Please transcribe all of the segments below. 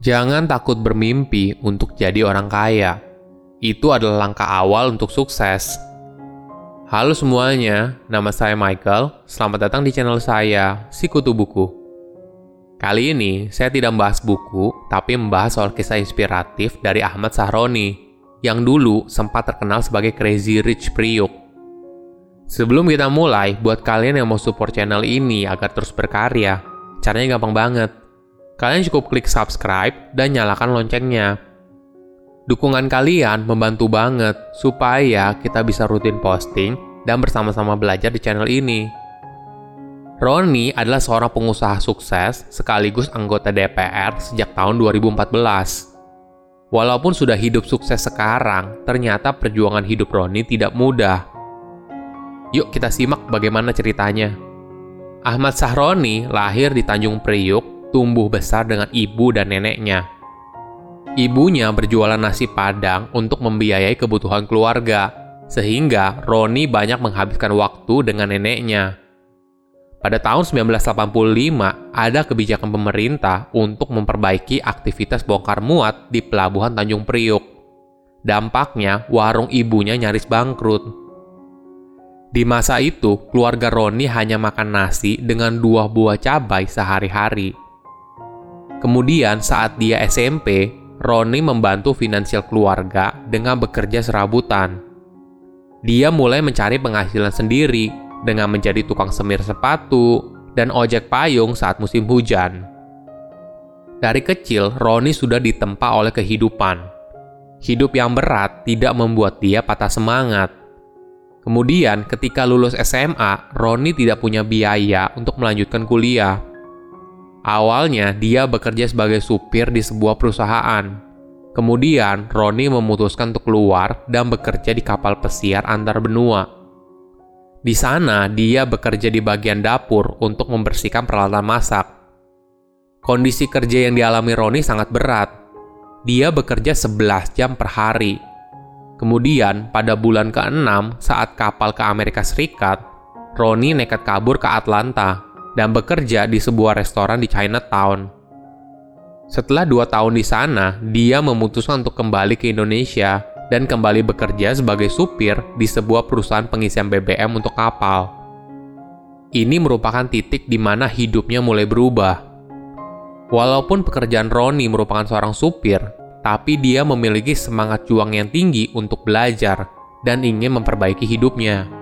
Jangan takut bermimpi untuk jadi orang kaya. Itu adalah langkah awal untuk sukses. Halo semuanya, nama saya Michael. Selamat datang di channel saya, Sikutu Buku. Kali ini, saya tidak membahas buku, tapi membahas soal kisah inspiratif dari Ahmad Sahroni, yang dulu sempat terkenal sebagai Crazy Rich Priuk. Sebelum kita mulai, buat kalian yang mau support channel ini agar terus berkarya, caranya gampang banget kalian cukup klik subscribe dan nyalakan loncengnya. Dukungan kalian membantu banget supaya kita bisa rutin posting dan bersama-sama belajar di channel ini. Roni adalah seorang pengusaha sukses sekaligus anggota DPR sejak tahun 2014. Walaupun sudah hidup sukses sekarang, ternyata perjuangan hidup Roni tidak mudah. Yuk kita simak bagaimana ceritanya. Ahmad Sahroni lahir di Tanjung Priuk tumbuh besar dengan ibu dan neneknya. Ibunya berjualan nasi padang untuk membiayai kebutuhan keluarga, sehingga Roni banyak menghabiskan waktu dengan neneknya. Pada tahun 1985, ada kebijakan pemerintah untuk memperbaiki aktivitas bongkar muat di Pelabuhan Tanjung Priuk. Dampaknya, warung ibunya nyaris bangkrut. Di masa itu, keluarga Roni hanya makan nasi dengan dua buah cabai sehari-hari. Kemudian saat dia SMP, Roni membantu finansial keluarga dengan bekerja serabutan. Dia mulai mencari penghasilan sendiri dengan menjadi tukang semir sepatu dan ojek payung saat musim hujan. Dari kecil, Roni sudah ditempa oleh kehidupan. Hidup yang berat tidak membuat dia patah semangat. Kemudian, ketika lulus SMA, Roni tidak punya biaya untuk melanjutkan kuliah. Awalnya, dia bekerja sebagai supir di sebuah perusahaan. Kemudian, Roni memutuskan untuk keluar dan bekerja di kapal pesiar antar benua. Di sana, dia bekerja di bagian dapur untuk membersihkan peralatan masak. Kondisi kerja yang dialami Roni sangat berat. Dia bekerja 11 jam per hari. Kemudian, pada bulan ke-6 saat kapal ke Amerika Serikat, Roni nekat kabur ke Atlanta dan bekerja di sebuah restoran di Chinatown. Setelah dua tahun di sana, dia memutuskan untuk kembali ke Indonesia dan kembali bekerja sebagai supir di sebuah perusahaan pengisian BBM untuk kapal. Ini merupakan titik di mana hidupnya mulai berubah. Walaupun pekerjaan Roni merupakan seorang supir, tapi dia memiliki semangat juang yang tinggi untuk belajar dan ingin memperbaiki hidupnya.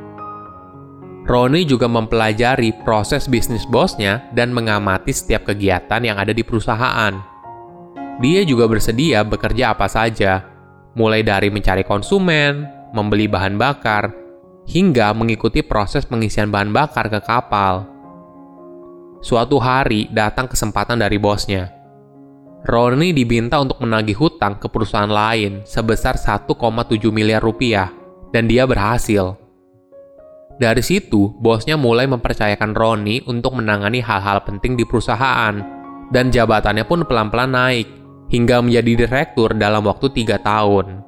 Roni juga mempelajari proses bisnis bosnya dan mengamati setiap kegiatan yang ada di perusahaan. Dia juga bersedia bekerja apa saja, mulai dari mencari konsumen, membeli bahan bakar, hingga mengikuti proses pengisian bahan bakar ke kapal. Suatu hari datang kesempatan dari bosnya. Roni diminta untuk menagih hutang ke perusahaan lain sebesar 1,7 miliar rupiah, dan dia berhasil. Dari situ, bosnya mulai mempercayakan Roni untuk menangani hal-hal penting di perusahaan, dan jabatannya pun pelan-pelan naik, hingga menjadi direktur dalam waktu tiga tahun.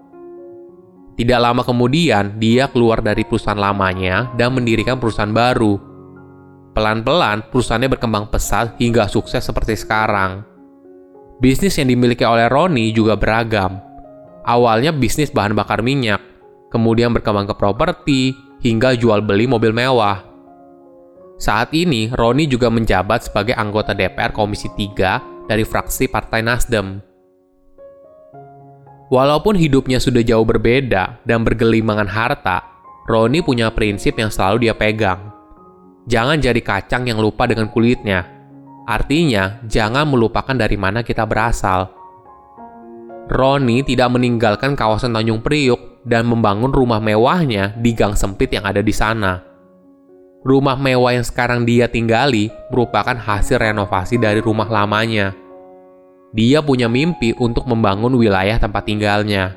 Tidak lama kemudian, dia keluar dari perusahaan lamanya dan mendirikan perusahaan baru. Pelan-pelan, perusahaannya berkembang pesat hingga sukses seperti sekarang. Bisnis yang dimiliki oleh Roni juga beragam. Awalnya bisnis bahan bakar minyak, kemudian berkembang ke properti, hingga jual beli mobil mewah. Saat ini, Roni juga menjabat sebagai anggota DPR Komisi 3 dari fraksi Partai Nasdem. Walaupun hidupnya sudah jauh berbeda dan bergelimangan harta, Roni punya prinsip yang selalu dia pegang. Jangan jadi kacang yang lupa dengan kulitnya. Artinya, jangan melupakan dari mana kita berasal. Roni tidak meninggalkan kawasan Tanjung Priuk dan membangun rumah mewahnya di gang sempit yang ada di sana. Rumah mewah yang sekarang dia tinggali merupakan hasil renovasi dari rumah lamanya. Dia punya mimpi untuk membangun wilayah tempat tinggalnya.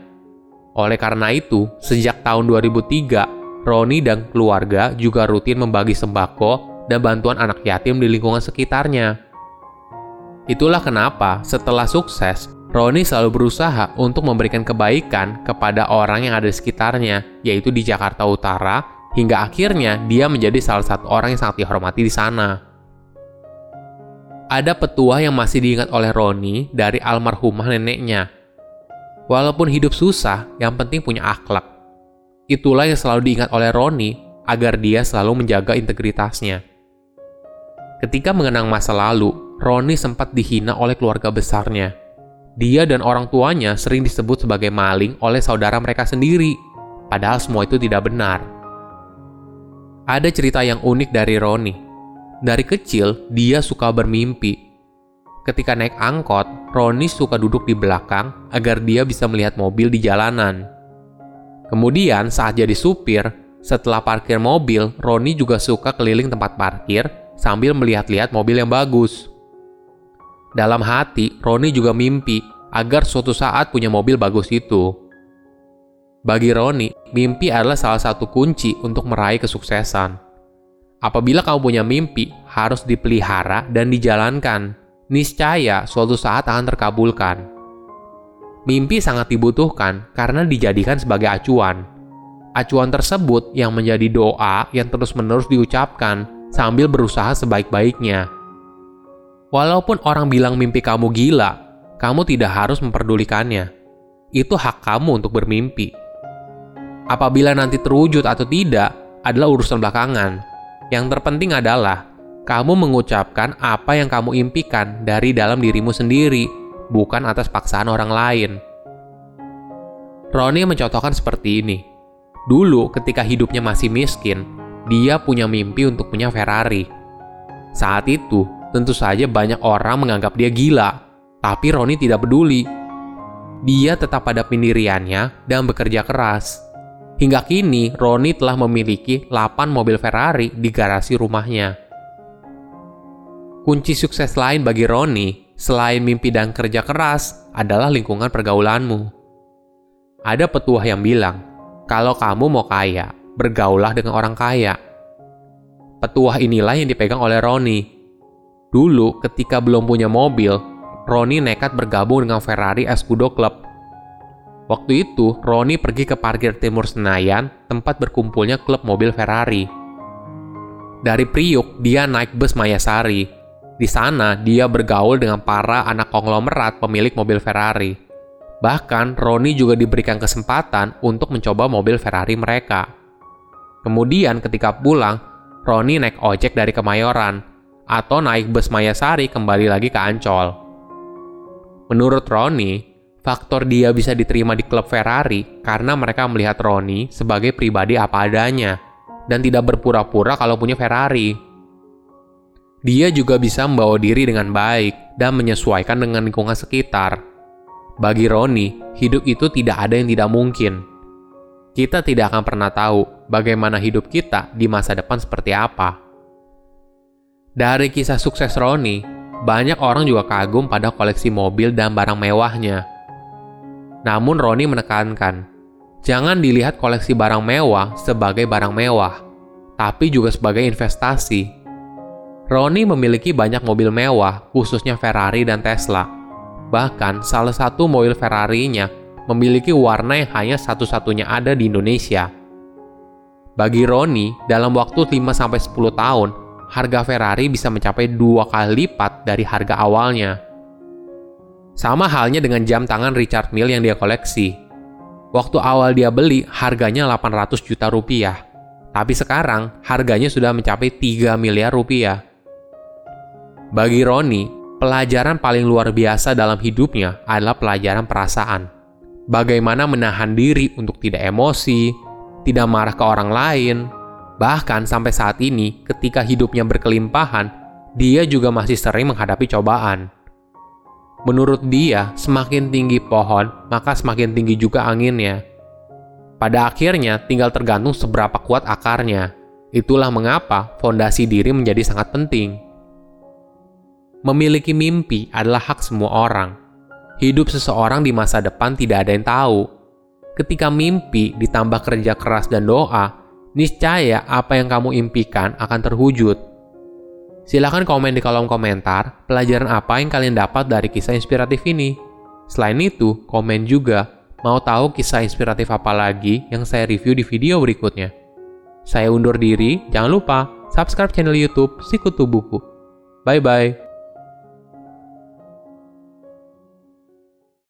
Oleh karena itu, sejak tahun 2003, Roni dan keluarga juga rutin membagi sembako dan bantuan anak yatim di lingkungan sekitarnya. Itulah kenapa setelah sukses, Roni selalu berusaha untuk memberikan kebaikan kepada orang yang ada di sekitarnya, yaitu di Jakarta Utara, hingga akhirnya dia menjadi salah satu orang yang sangat dihormati di sana. ada petuah yang masih diingat oleh Roni dari almarhumah neneknya. Walaupun hidup susah, yang penting punya akhlak. Itulah yang selalu diingat oleh Roni agar dia selalu menjaga integritasnya. Ketika mengenang masa lalu, Roni sempat dihina oleh keluarga besarnya. Dia dan orang tuanya sering disebut sebagai maling oleh saudara mereka sendiri, padahal semua itu tidak benar. Ada cerita yang unik dari Roni. Dari kecil, dia suka bermimpi. Ketika naik angkot, Roni suka duduk di belakang agar dia bisa melihat mobil di jalanan. Kemudian saat jadi supir, setelah parkir mobil, Roni juga suka keliling tempat parkir sambil melihat-lihat mobil yang bagus. Dalam hati, Roni juga mimpi agar suatu saat punya mobil bagus itu. Bagi Roni, mimpi adalah salah satu kunci untuk meraih kesuksesan. Apabila kamu punya mimpi, harus dipelihara dan dijalankan. Niscaya suatu saat akan terkabulkan. Mimpi sangat dibutuhkan karena dijadikan sebagai acuan. Acuan tersebut yang menjadi doa yang terus-menerus diucapkan sambil berusaha sebaik-baiknya. Walaupun orang bilang mimpi kamu gila, kamu tidak harus memperdulikannya. Itu hak kamu untuk bermimpi. Apabila nanti terwujud atau tidak adalah urusan belakangan. Yang terpenting adalah kamu mengucapkan apa yang kamu impikan dari dalam dirimu sendiri, bukan atas paksaan orang lain. Roni mencontohkan seperti ini. Dulu ketika hidupnya masih miskin, dia punya mimpi untuk punya Ferrari. Saat itu, Tentu saja banyak orang menganggap dia gila, tapi Roni tidak peduli. Dia tetap pada pendiriannya dan bekerja keras. Hingga kini, Roni telah memiliki 8 mobil Ferrari di garasi rumahnya. Kunci sukses lain bagi Roni, selain mimpi dan kerja keras, adalah lingkungan pergaulanmu. Ada petuah yang bilang, kalau kamu mau kaya, bergaulah dengan orang kaya. Petuah inilah yang dipegang oleh Roni Dulu, ketika belum punya mobil, Roni nekat bergabung dengan Ferrari Escudo Club. Waktu itu, Roni pergi ke parkir timur Senayan, tempat berkumpulnya klub mobil Ferrari. Dari Priuk, dia naik bus Mayasari. Di sana, dia bergaul dengan para anak konglomerat pemilik mobil Ferrari. Bahkan, Roni juga diberikan kesempatan untuk mencoba mobil Ferrari mereka. Kemudian, ketika pulang, Roni naik ojek dari Kemayoran, atau naik bus Mayasari kembali lagi ke Ancol. Menurut Roni, faktor dia bisa diterima di klub Ferrari karena mereka melihat Roni sebagai pribadi apa adanya dan tidak berpura-pura kalau punya Ferrari. Dia juga bisa membawa diri dengan baik dan menyesuaikan dengan lingkungan sekitar. Bagi Roni, hidup itu tidak ada yang tidak mungkin. Kita tidak akan pernah tahu bagaimana hidup kita di masa depan seperti apa. Dari kisah sukses Roni, banyak orang juga kagum pada koleksi mobil dan barang mewahnya. Namun Roni menekankan, jangan dilihat koleksi barang mewah sebagai barang mewah, tapi juga sebagai investasi. Roni memiliki banyak mobil mewah, khususnya Ferrari dan Tesla. Bahkan salah satu mobil Ferrari-nya memiliki warna yang hanya satu-satunya ada di Indonesia. Bagi Roni, dalam waktu 5-10 tahun, harga Ferrari bisa mencapai dua kali lipat dari harga awalnya. Sama halnya dengan jam tangan Richard Mille yang dia koleksi. Waktu awal dia beli, harganya 800 juta rupiah. Tapi sekarang, harganya sudah mencapai 3 miliar rupiah. Bagi Roni, pelajaran paling luar biasa dalam hidupnya adalah pelajaran perasaan. Bagaimana menahan diri untuk tidak emosi, tidak marah ke orang lain, Bahkan sampai saat ini, ketika hidupnya berkelimpahan, dia juga masih sering menghadapi cobaan. Menurut dia, semakin tinggi pohon, maka semakin tinggi juga anginnya. Pada akhirnya, tinggal tergantung seberapa kuat akarnya. Itulah mengapa fondasi diri menjadi sangat penting. Memiliki mimpi adalah hak semua orang. Hidup seseorang di masa depan tidak ada yang tahu. Ketika mimpi ditambah kerja keras dan doa, niscaya apa yang kamu impikan akan terwujud. Silahkan komen di kolom komentar pelajaran apa yang kalian dapat dari kisah inspiratif ini. Selain itu, komen juga mau tahu kisah inspiratif apa lagi yang saya review di video berikutnya. Saya undur diri, jangan lupa subscribe channel YouTube Sikutu Buku. Bye bye.